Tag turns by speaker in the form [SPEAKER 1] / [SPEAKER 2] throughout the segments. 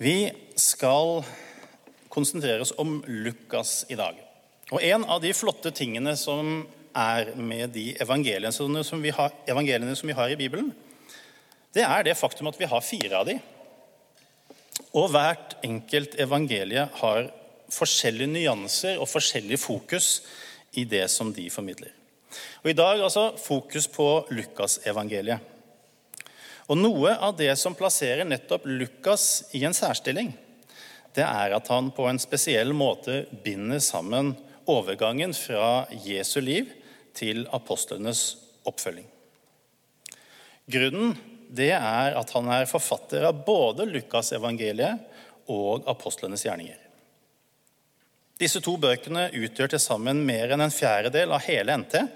[SPEAKER 1] Vi skal konsentrere oss om Lukas i dag. Og En av de flotte tingene som er med de evangeliene som vi har, som vi har i Bibelen, det er det faktum at vi har fire av de. Og hvert enkelt evangelie har forskjellige nyanser og forskjellig fokus i det som de formidler. Og I dag altså fokus på Lukasevangeliet. Og Noe av det som plasserer nettopp Lukas i en særstilling, det er at han på en spesiell måte binder sammen overgangen fra Jesu liv til apostlenes oppfølging. Grunnen det er at han er forfatter av både Lukasevangeliet og apostlenes gjerninger. Disse to bøkene utgjør til sammen mer enn en fjerdedel av hele NT,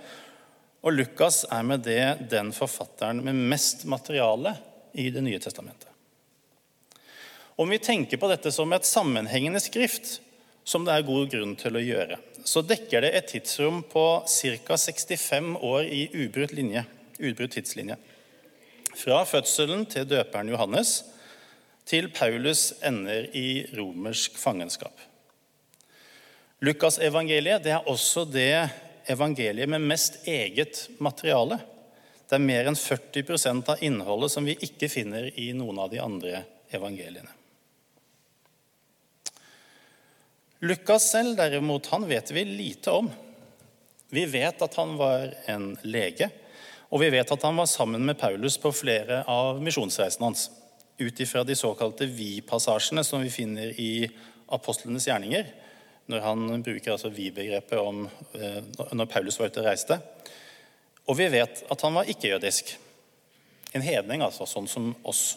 [SPEAKER 1] og Lukas er med det den forfatteren med mest materiale i Det nye testamentet. Om vi tenker på dette som et sammenhengende skrift, som det er god grunn til å gjøre, så dekker det et tidsrom på ca. 65 år i ubrutt, linje, ubrutt tidslinje. Fra fødselen til døperen Johannes til Paulus ender i romersk fangenskap. Lukasevangeliet er også det evangeliet med mest eget materiale. Det er mer enn 40% av innholdet som vi ikke finner i noen av de andre evangeliene. Lukas selv, derimot, han vet vi lite om. Vi vet at han var en lege, og vi vet at han var sammen med Paulus på flere av misjonsreisene hans. Ut ifra de såkalte vi-passasjene som vi finner i apostlenes gjerninger, når han bruker altså vi-begrepet om eh, når Paulus var ute og reiste. Og vi vet at han var ikke-jødisk. En hedning, altså, sånn som oss.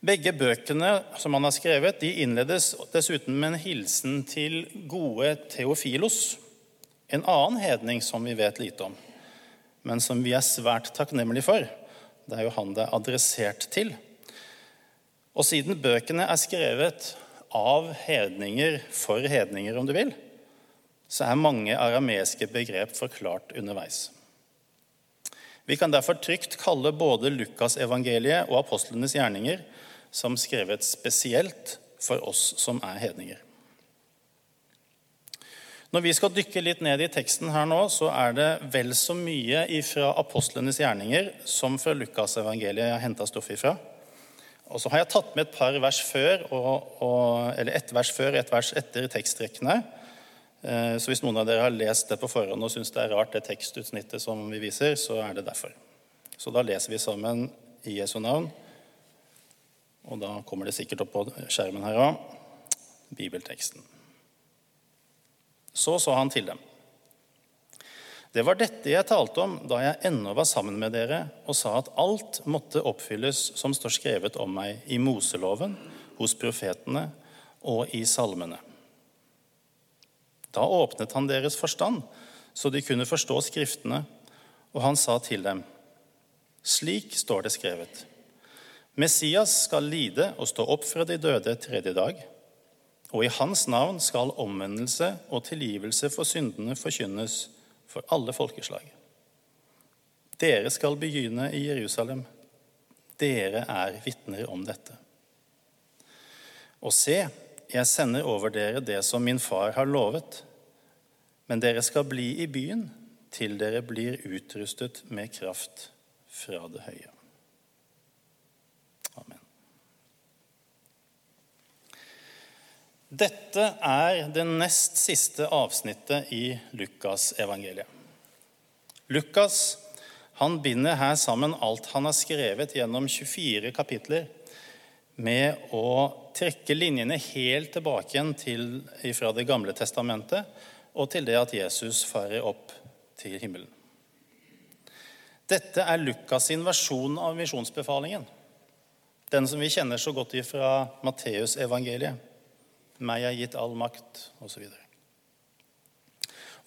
[SPEAKER 1] Begge bøkene som han har skrevet, de innledes dessuten med en hilsen til gode Theofilos, en annen hedning som vi vet lite om, men som vi er svært takknemlige for. Det er jo han det er adressert til. Og siden bøkene er skrevet av hedninger for hedninger, om du vil, så er mange arameiske begrep forklart underveis. Vi kan derfor trygt kalle både Lukasevangeliet og apostlenes gjerninger som skrevet spesielt for oss som er hedninger. Når vi skal dykke litt ned i teksten her nå, så er det vel så mye fra apostlenes gjerninger som fra Lukasevangeliet jeg har henta stoff ifra. Og så har jeg tatt med et par vers før, og, og, eller ett vers før og ett vers etter tekstrekkene. Eh, så hvis noen av dere har lest det på forhånd og syns det er rart, det tekstutsnittet som vi viser, så er det derfor. Så da leser vi sammen i Jesu navn. Og da kommer det sikkert opp på skjermen her òg, bibelteksten. Så sa han til dem. Det var dette jeg talte om da jeg ennå var sammen med dere og sa at alt måtte oppfylles som står skrevet om meg i Moseloven, hos profetene og i salmene. Da åpnet han deres forstand, så de kunne forstå Skriftene, og han sa til dem, slik står det skrevet. Messias skal lide og stå opp fra de døde tredje dag, og i hans navn skal omvendelse og tilgivelse for syndene forkynnes for alle folkeslag. Dere skal begynne i Jerusalem. Dere er vitner om dette. Og se, jeg sender over dere det som min far har lovet, men dere skal bli i byen til dere blir utrustet med kraft fra det høye. Dette er det nest siste avsnittet i Lukas-evangeliet. Lukas han binder her sammen alt han har skrevet gjennom 24 kapitler, med å trekke linjene helt tilbake igjen til, fra Det gamle testamentet og til det at Jesus farer opp til himmelen. Dette er Lukas' sin versjon av misjonsbefalingen. Den som vi kjenner så godt fra Matteusevangeliet meg er gitt all makt, osv.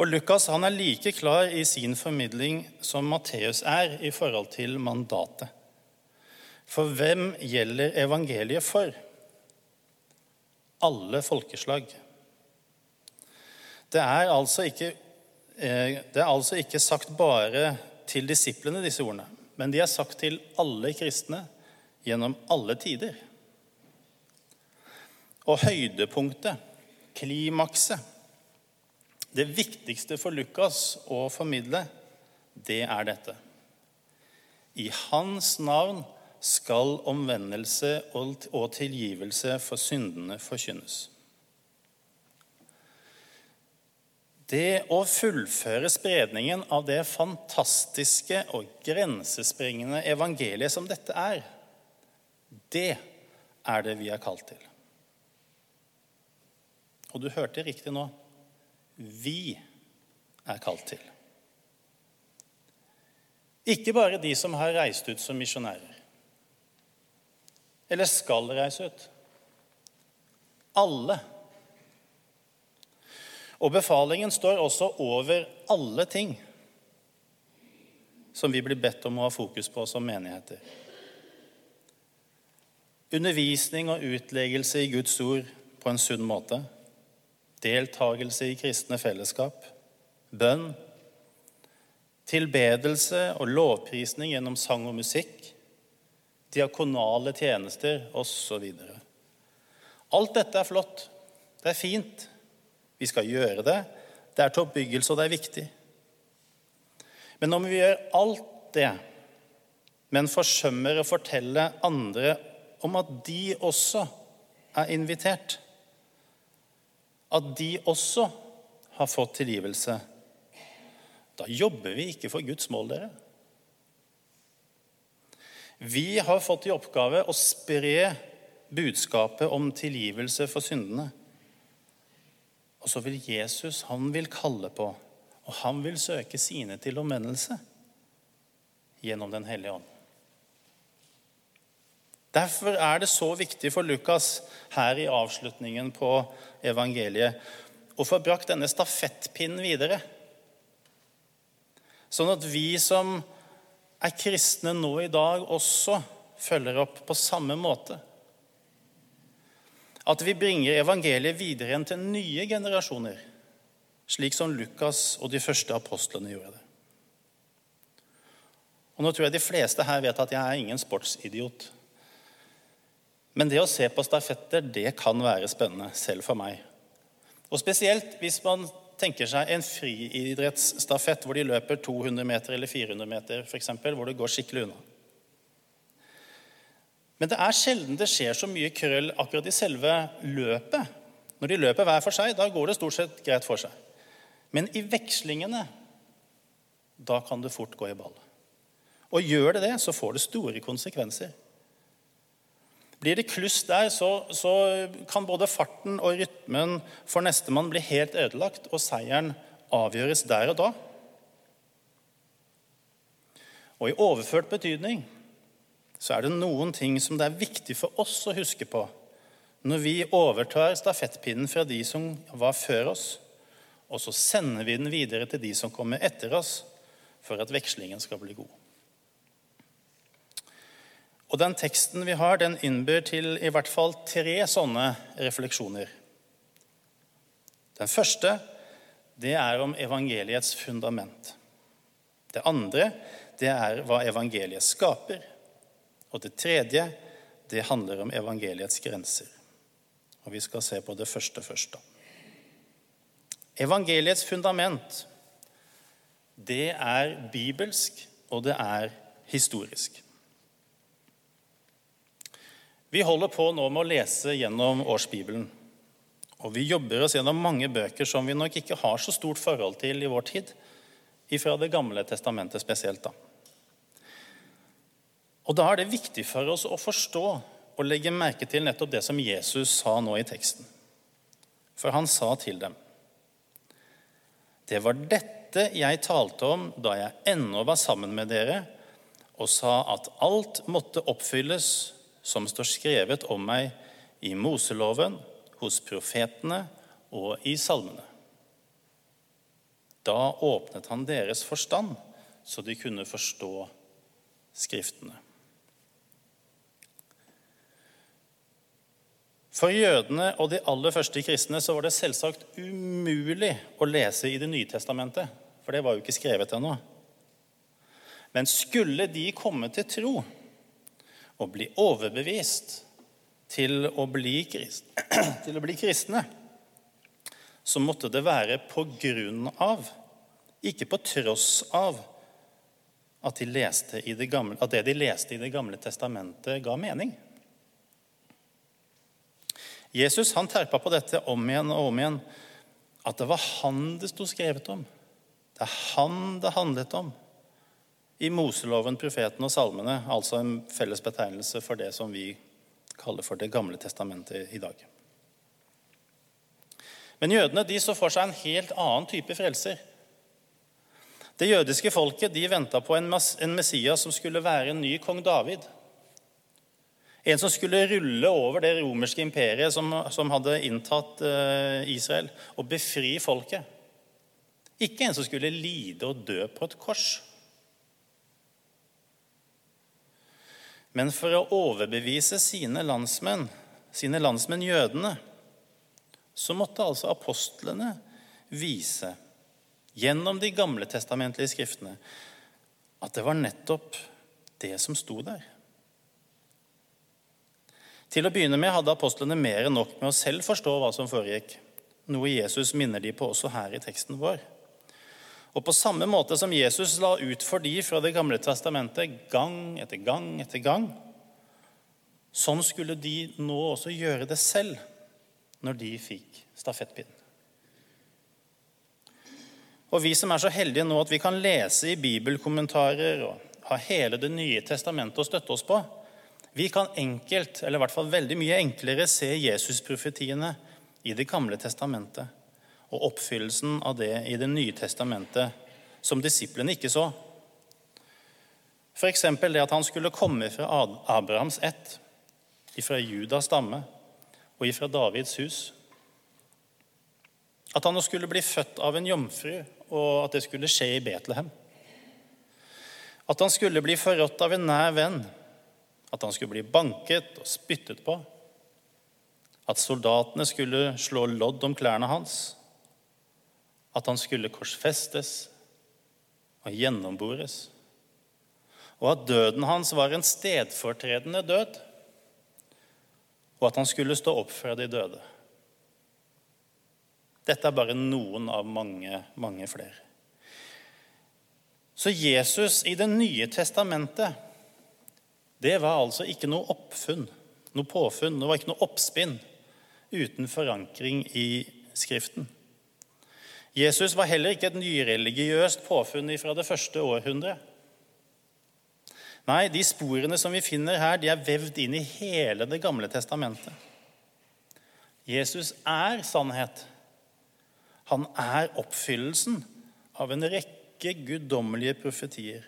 [SPEAKER 1] Og Lukas han er like klar i sin formidling som Matteus er i forhold til mandatet. For hvem gjelder evangeliet for? Alle folkeslag. Det er altså ikke, eh, det er altså ikke sagt bare til disiplene, disse ordene, men de er sagt til alle kristne gjennom alle tider. Og høydepunktet, klimakset, det viktigste for Lukas å formidle, det er dette. I hans navn skal omvendelse og tilgivelse for syndene forkynnes. Det å fullføre spredningen av det fantastiske og grensesprengende evangeliet som dette er, det er det vi er kalt til. Og du hørte riktig nå. Vi er kalt til. Ikke bare de som har reist ut som misjonærer, eller skal reise ut. Alle og befalingen står også over alle ting som vi blir bedt om å ha fokus på som menigheter. Undervisning og utleggelse i Guds ord på en sunn måte. Deltagelse i kristne fellesskap. Bønn. Tilbedelse og lovprisning gjennom sang og musikk. Diakonale tjenester osv. Alt dette er flott. Det er fint. Vi skal gjøre det. Det er til oppbyggelse, og det er viktig. Men om vi gjør alt det, men forsømmer å fortelle andre om at de også er invitert, at de også har fått tilgivelse, da jobber vi ikke for Guds mål, dere. Vi har fått i oppgave å spre budskapet om tilgivelse for syndene. Og så vil Jesus han vil kalle på, og han vil søke sine til omvendelse gjennom Den hellige ånd. Derfor er det så viktig for Lukas her i avslutningen på evangeliet å få brakt denne stafettpinnen videre. Sånn at vi som er kristne nå i dag, også følger opp på samme måte. At vi bringer evangeliet videre igjen til nye generasjoner, slik som Lukas og de første apostlene gjorde det. Og Nå tror jeg de fleste her vet at jeg er ingen sportsidiot. Men det å se på stafetter det kan være spennende, selv for meg. Og Spesielt hvis man tenker seg en friidrettsstafett hvor de løper 200 meter eller 400 meter, for eksempel, hvor det går skikkelig unna. Men det er sjelden det skjer så mye krøll akkurat i selve løpet. Når de løper hver for seg, da går det stort sett greit for seg. Men i vekslingene, da kan det fort gå i ball. Og gjør det det, så får det store konsekvenser. Blir det kluss der, så, så kan både farten og rytmen for nestemann bli helt ødelagt, og seieren avgjøres der og da. Og i overført betydning så er det noen ting som det er viktig for oss å huske på når vi overtar stafettpinnen fra de som var før oss, og så sender vi den videre til de som kommer etter oss, for at vekslingen skal bli god. Og Den teksten vi har, den innbyr til i hvert fall tre sånne refleksjoner. Den første det er om evangeliets fundament. Det andre det er hva evangeliet skaper. Og det tredje det handler om evangeliets grenser. Og Vi skal se på det første først. da. Evangeliets fundament, det er bibelsk, og det er historisk. Vi holder på nå med å lese gjennom årsbibelen. Og vi jobber oss gjennom mange bøker som vi nok ikke har så stort forhold til i vår tid, ifra Det gamle testamentet spesielt. da. Og Da er det viktig for oss å forstå og legge merke til nettopp det som Jesus sa nå i teksten. For han sa til dem Det var dette jeg talte om da jeg ennå var sammen med dere, og sa at alt måtte oppfylles som står skrevet om meg i Moseloven, hos profetene og i salmene. Da åpnet han deres forstand, så de kunne forstå Skriftene. For jødene og de aller første kristne så var det selvsagt umulig å lese i Det nye testamentet, for det var jo ikke skrevet ennå. Men skulle de komme til tro og bli overbevist til å bli, krist, til å bli kristne, så måtte det være på grunn av, ikke på tross av, at, de det gamle, at det de leste i Det gamle testamentet, ga mening. Jesus han terpa på dette om igjen og om igjen, at det var han det sto skrevet om. Det er han det handlet om. I Moseloven, profeten og salmene, altså en felles betegnelse for det som vi kaller for Det gamle testamentet i dag. Men jødene de så for seg en helt annen type frelser. Det jødiske folket de venta på en, Messias som skulle være en ny kong David. En som skulle rulle over det romerske imperiet som, som hadde inntatt uh, Israel, og befri folket. Ikke en som skulle lide og dø på et kors. Men for å overbevise sine landsmenn, sine landsmenn jødene, så måtte altså apostlene vise gjennom de gamle testamentlige skriftene at det var nettopp det som sto der. Til å begynne med hadde apostlene mer enn nok med å selv forstå hva som foregikk, noe Jesus minner de på også her i teksten vår. Og på samme måte som Jesus la ut for de fra Det gamle testamentet gang etter gang etter gang, sånn skulle de nå også gjøre det selv når de fikk stafettpinnen. Og vi som er så heldige nå at vi kan lese i bibelkommentarer og ha hele Det nye testamentet å støtte oss på, vi kan enkelt, eller i hvert fall veldig mye enklere, se Jesusprofetiene i Det gamle testamentet og oppfyllelsen av det i Det nye testamentet som disiplene ikke så. F.eks. det at han skulle komme fra Abrahams ett, ifra Judas stamme og ifra Davids hus. At han skulle bli født av en jomfru, og at det skulle skje i Betlehem. At han skulle bli forrådt av en nær venn. At han skulle bli banket og spyttet på. At soldatene skulle slå lodd om klærne hans at han skulle korsfestes og gjennombores, og at døden hans var en stedfortredende død, og at han skulle stå opp fra de døde. Dette er bare noen av mange, mange flere. Så Jesus i Det nye testamentet, det var altså ikke noe oppfunn, noe påfunn, det var ikke noe oppspinn uten forankring i Skriften. Jesus var heller ikke et nyreligiøst påfunn fra det første århundret. Nei, de sporene som vi finner her, de er vevd inn i hele Det gamle testamentet. Jesus er sannhet. Han er oppfyllelsen av en rekke guddommelige profetier.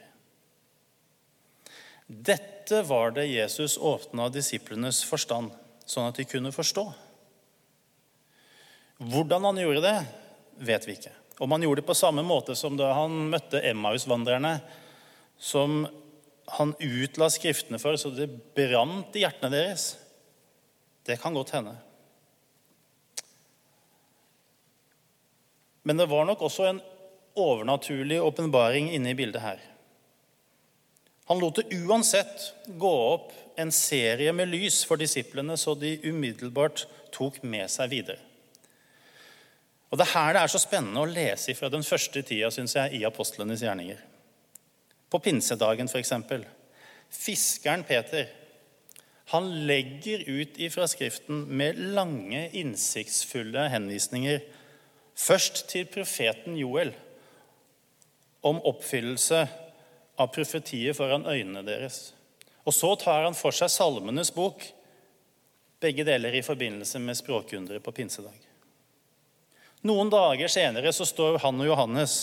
[SPEAKER 1] Dette var det Jesus åpna disiplenes forstand, sånn at de kunne forstå. Hvordan han gjorde det, vet vi ikke. Om han gjorde det på samme måte som da han møtte Emmaus-vandrerne, som han utla Skriftene for så det brant i hjertene deres, det kan godt hende. Men det var nok også en overnaturlig åpenbaring inne i bildet her. Han lot det uansett gå opp en serie med lys for disiplene, så de umiddelbart tok med seg videre. Og Det er her det er så spennende å lese fra den første tida synes jeg, i apostlenes gjerninger. På pinsedagen, f.eks. Fiskeren Peter han legger ut ifra Skriften med lange, innsiktsfulle henvisninger først til profeten Joel om oppfyllelse av profetiet foran øynene deres. Og så tar han for seg Salmenes bok, begge deler i forbindelse med språkunderet på pinsedag. Noen dager senere så står han og Johannes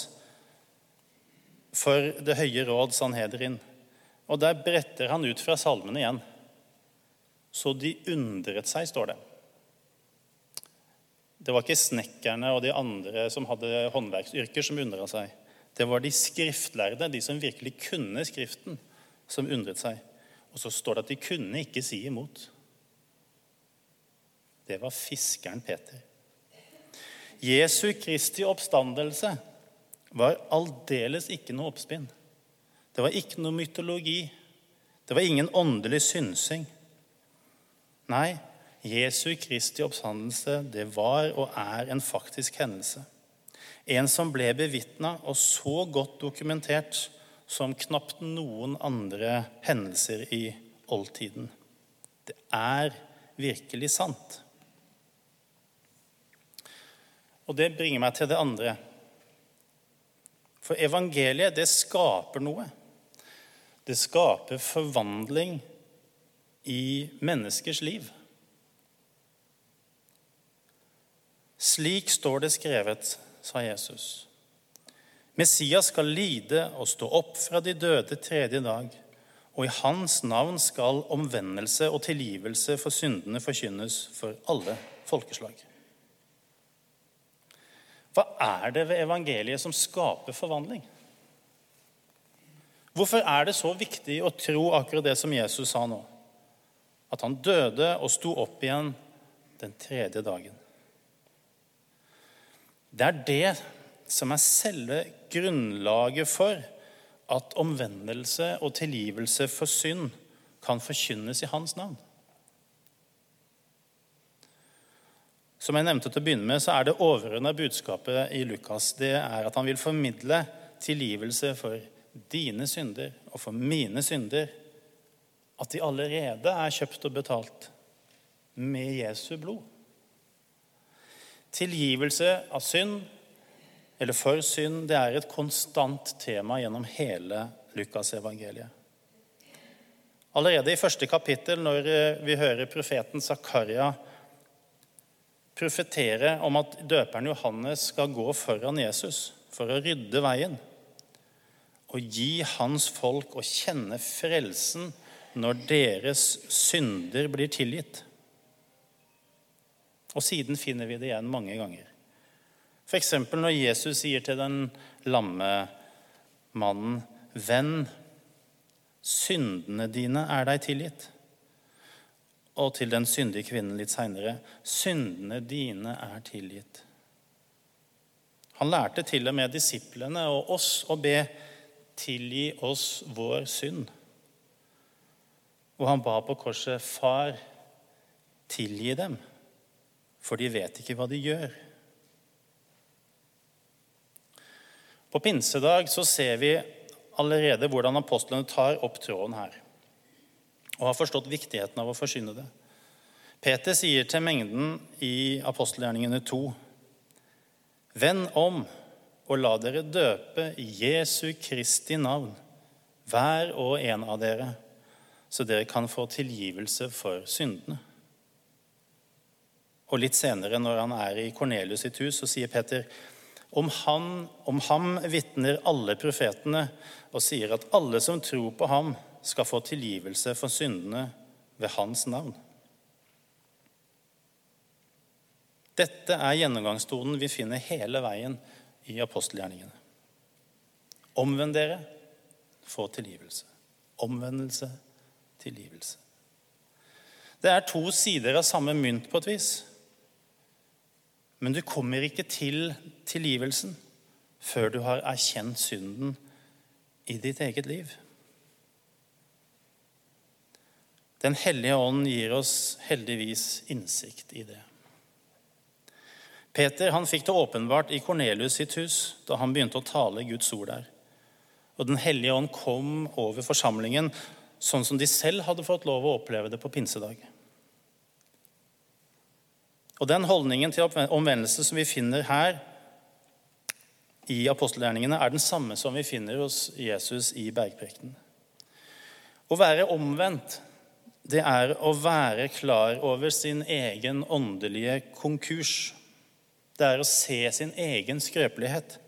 [SPEAKER 1] for Det høye råd, Sanhedrin. Og der bretter han ut fra salmene igjen. Så de undret seg, står det. Det var ikke snekkerne og de andre som hadde håndverksyrker, som undra seg. Det var de skriftlærde, de som virkelig kunne Skriften, som undret seg. Og så står det at de kunne ikke si imot. Det var fiskeren Peter. Jesu Kristi oppstandelse var aldeles ikke noe oppspinn. Det var ikke noe mytologi. Det var ingen åndelig synsing. Nei, Jesu Kristi oppstandelse det var og er en faktisk hendelse. En som ble bevitna og så godt dokumentert som knapt noen andre hendelser i oldtiden. Det er virkelig sant. Og det bringer meg til det andre. For evangeliet, det skaper noe. Det skaper forvandling i menneskers liv. Slik står det skrevet, sa Jesus. Messias skal lide og stå opp fra de døde tredje dag, og i hans navn skal omvendelse og tilgivelse for syndene forkynnes for alle folkeslag. Hva er det ved evangeliet som skaper forvandling? Hvorfor er det så viktig å tro akkurat det som Jesus sa nå? At han døde og sto opp igjen den tredje dagen. Det er det som er selve grunnlaget for at omvendelse og tilgivelse for synd kan forkynnes i hans navn. Som jeg nevnte til å begynne med, så er det overordna budskapet i Lukas det er at han vil formidle tilgivelse for dine synder og for mine synder. At de allerede er kjøpt og betalt med Jesu blod. Tilgivelse av synd eller for synd, det er et konstant tema gjennom hele Lukasevangeliet. Allerede i første kapittel, når eh, vi hører profeten Zakaria profetere om at døperen Johannes skal gå foran Jesus for å rydde veien og gi hans folk å kjenne frelsen når deres synder blir tilgitt. Og siden finner vi det igjen mange ganger. F.eks. når Jesus sier til den lamme mannen, 'Venn, syndene dine er deg tilgitt.' Og til den syndige kvinnen litt seinere, 'Syndene dine er tilgitt'. Han lærte til og med disiplene og oss å be 'tilgi oss vår synd'. Og han ba på korset, 'Far, tilgi dem', for de vet ikke hva de gjør. På pinsedag så ser vi allerede hvordan apostlene tar opp tråden her og har forstått viktigheten av å forsyne det. Peter sier til mengden i apostelgjerningene 2.: Vend om og la dere døpe i Jesu Kristi navn, hver og en av dere, så dere kan få tilgivelse for syndene. Og litt senere, når han er i Kornelius sitt hus, så sier Peter om, han, om ham vitner alle profetene og sier at alle som tror på ham, skal få tilgivelse for syndene ved hans navn. Dette er gjennomgangstonen vi finner hele veien i apostelgjerningene. Omvend dere, få tilgivelse. Omvendelse, tilgivelse. Det er to sider av samme mynt på et vis. Men du kommer ikke til tilgivelsen før du har erkjent synden i ditt eget liv. Den hellige ånd gir oss heldigvis innsikt i det. Peter han fikk det åpenbart i Kornelius sitt hus da han begynte å tale Guds ord der. Og Den hellige ånd kom over forsamlingen sånn som de selv hadde fått lov å oppleve det på pinsedag. Og Den holdningen til omvendelse som vi finner her i apostelgjerningene, er den samme som vi finner hos Jesus i bergprekten. Å være omvendt, det er å være klar over sin egen åndelige konkurs. Det er å se sin egen skrøpelighet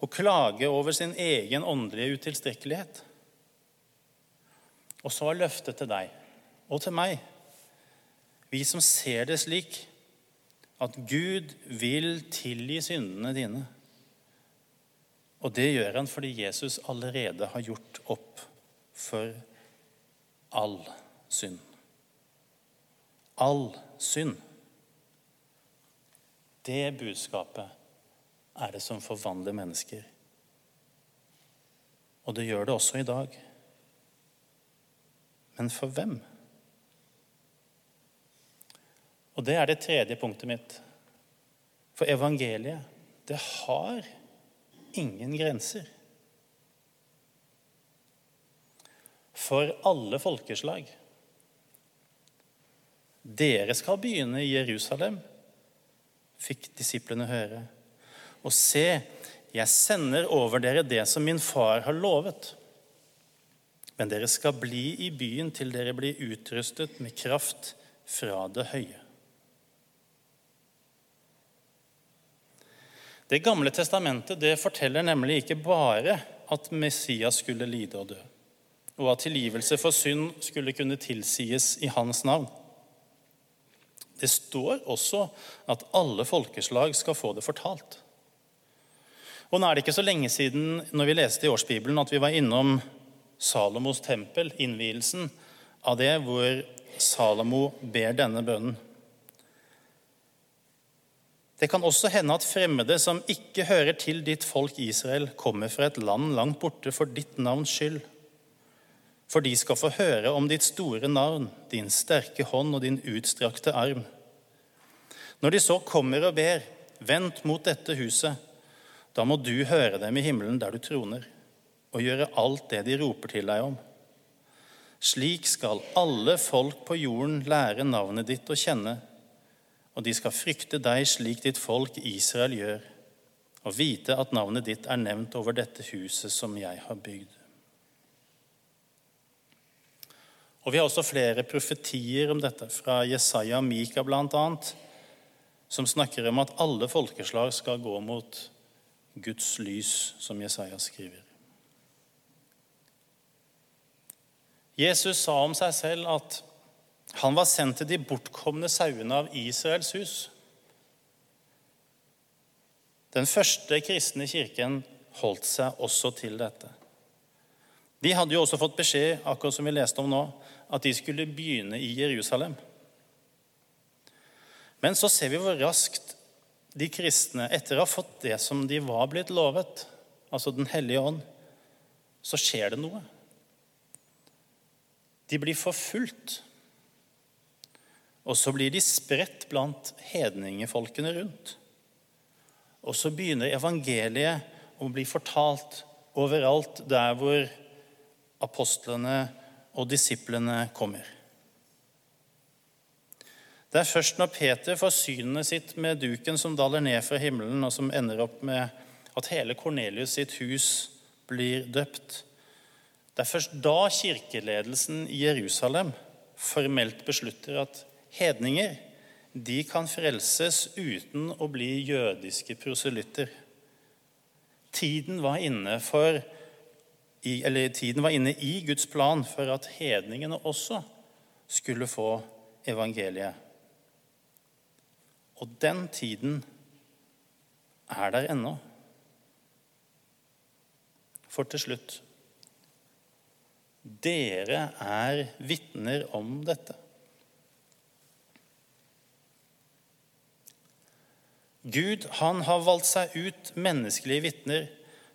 [SPEAKER 1] Å klage over sin egen åndelige utilstrekkelighet. Og så er løftet til deg og til meg, vi som ser det slik, at Gud vil tilgi syndene dine. Og det gjør han fordi Jesus allerede har gjort opp for all synd. All synd. Det budskapet er det som forvandler mennesker. Og det gjør det også i dag. Men for hvem? Og det er det tredje punktet mitt. For evangeliet, det har ingen grenser. For alle folkeslag. Dere skal begynne i Jerusalem, fikk disiplene høre. Og se, jeg sender over dere det som min far har lovet. Men dere skal bli i byen til dere blir utrustet med kraft fra det høye. Det gamle testamentet det forteller nemlig ikke bare at Messias skulle lide og dø, og at tilgivelse for synd skulle kunne tilsies i hans navn. Det står også at alle folkeslag skal få det fortalt. Og nå er det ikke så lenge siden når vi leste i årsbibelen, at vi var innom Salomos tempel, innvielsen av det, hvor Salomo ber denne bønnen. Det kan også hende at fremmede som ikke hører til ditt folk Israel, kommer fra et land langt borte for ditt navns skyld. For de skal få høre om ditt store navn, din sterke hånd og din utstrakte arm. Når de så kommer og ber, vent mot dette huset, da må du høre dem i himmelen der du troner, og gjøre alt det de roper til deg om. Slik skal alle folk på jorden lære navnet ditt å kjenne, og de skal frykte deg slik ditt folk Israel gjør, og vite at navnet ditt er nevnt over dette huset som jeg har bygd. Og Vi har også flere profetier om dette, fra Jesaja og Mika bl.a., som snakker om at alle folkeslag skal gå mot Guds lys, som Jesaja skriver. Jesus sa om seg selv at han var sendt til de bortkomne sauene av Israels hus. Den første kristne kirken holdt seg også til dette. De hadde jo også fått beskjed akkurat som vi leste om nå, at de skulle begynne i Jerusalem. Men så ser vi hvor raskt de kristne, etter å ha fått det som de var blitt lovet, altså Den hellige ånd, så skjer det noe. De blir forfulgt. Og så blir de spredt blant hedningefolkene rundt. Og så begynner evangeliet å bli fortalt overalt der hvor apostlene og disiplene kommer. Det er først når Peter får synet sitt med duken som daler ned fra himmelen, og som ender opp med at hele Kornelius sitt hus blir døpt. Det er først da kirkeledelsen i Jerusalem formelt beslutter at hedninger de kan frelses uten å bli jødiske proselytter. Tiden var inne, for, eller tiden var inne i Guds plan for at hedningene også skulle få evangeliet. Og den tiden er der ennå. For til slutt Dere er vitner om dette. Gud han har valgt seg ut menneskelige vitner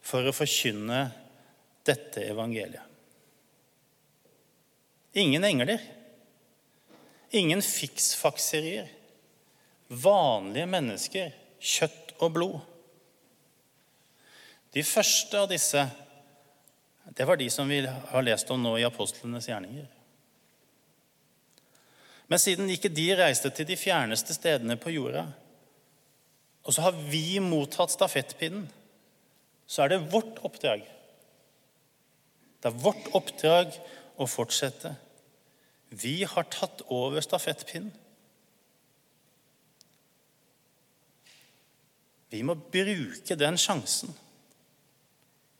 [SPEAKER 1] for å forkynne dette evangeliet. Ingen engler, ingen fiksfakserier, vanlige mennesker, kjøtt og blod. De første av disse det var de som vi har lest om nå i apostlenes gjerninger. Men siden ikke de reiste til de fjerneste stedene på jorda, og så har vi mottatt stafettpinnen, så er det vårt oppdrag. Det er vårt oppdrag å fortsette. Vi har tatt over stafettpinnen. Vi må bruke den sjansen.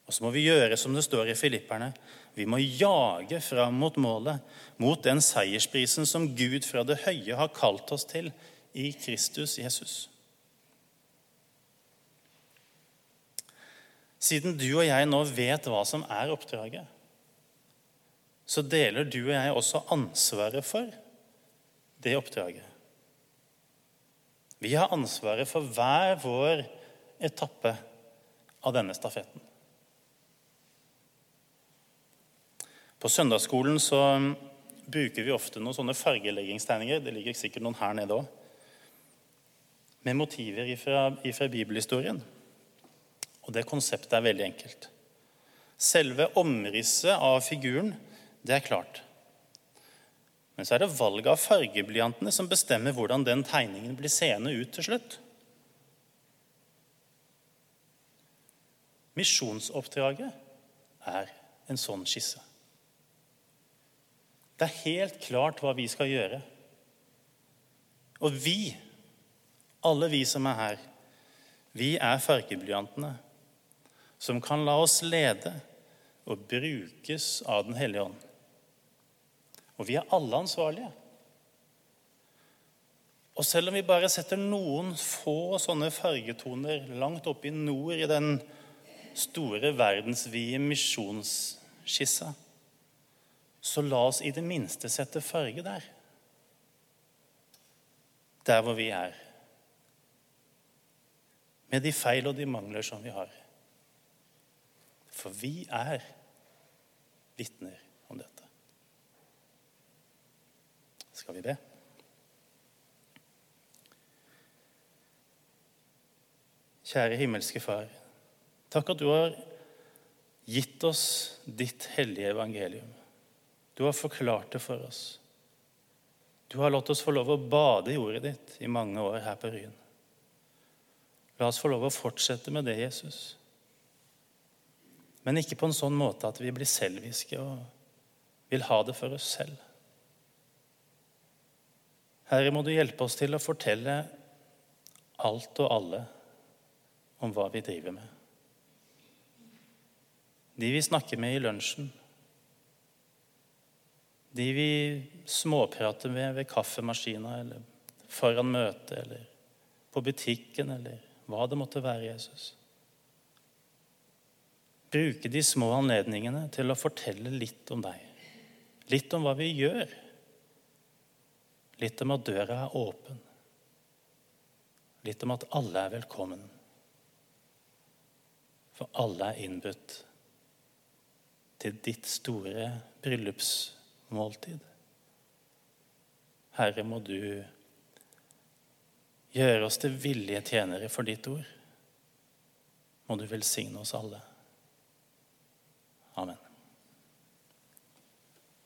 [SPEAKER 1] Og så må vi gjøre som det står i Filipperne. Vi må jage fram mot målet, mot den seiersprisen som Gud fra det høye har kalt oss til i Kristus Jesus. Siden du og jeg nå vet hva som er oppdraget, så deler du og jeg også ansvaret for det oppdraget. Vi har ansvaret for hver vår etappe av denne stafetten. På søndagsskolen så bruker vi ofte noen sånne fargeleggingstegninger. Det ligger sikkert noen her nede òg. med motiver fra bibelhistorien. Og det konseptet er veldig enkelt. Selve omrisset av figuren, det er klart. Men så er det valget av fargeblyantene som bestemmer hvordan den tegningen blir seende ut til slutt. Misjonsoppdraget er en sånn skisse. Det er helt klart hva vi skal gjøre. Og vi, alle vi som er her, vi er fargeblyantene som kan la oss lede og brukes av Den hellige ånd. Og vi er alle ansvarlige. Og selv om vi bare setter noen få sånne fargetoner langt oppe i nord i den store verdensvide misjonsskissa, så la oss i det minste sette farge der. Der hvor vi er. Med de feil og de mangler som vi har. For vi er vitner om dette. Skal vi be? Kjære himmelske Far. Takk at du har gitt oss ditt hellige evangelium. Du har forklart det for oss. Du har latt oss få lov å bade i ordet ditt i mange år her på Ryen. La oss få lov å fortsette med det, Jesus. Men ikke på en sånn måte at vi blir selviske og vil ha det for oss selv. Herre, må du hjelpe oss til å fortelle alt og alle om hva vi driver med. De vi snakker med i lunsjen, de vi småprater med ved kaffemaskina eller foran møtet eller på butikken eller hva det måtte være, Jesus bruke de små anledningene til å fortelle litt om deg. Litt om hva vi gjør. Litt om at døra er åpen. Litt om at alle er velkommen. For alle er innbudt til ditt store bryllupsmåltid. Herre, må du gjøre oss til villige tjenere for ditt ord. Må du velsigne oss alle. Amen.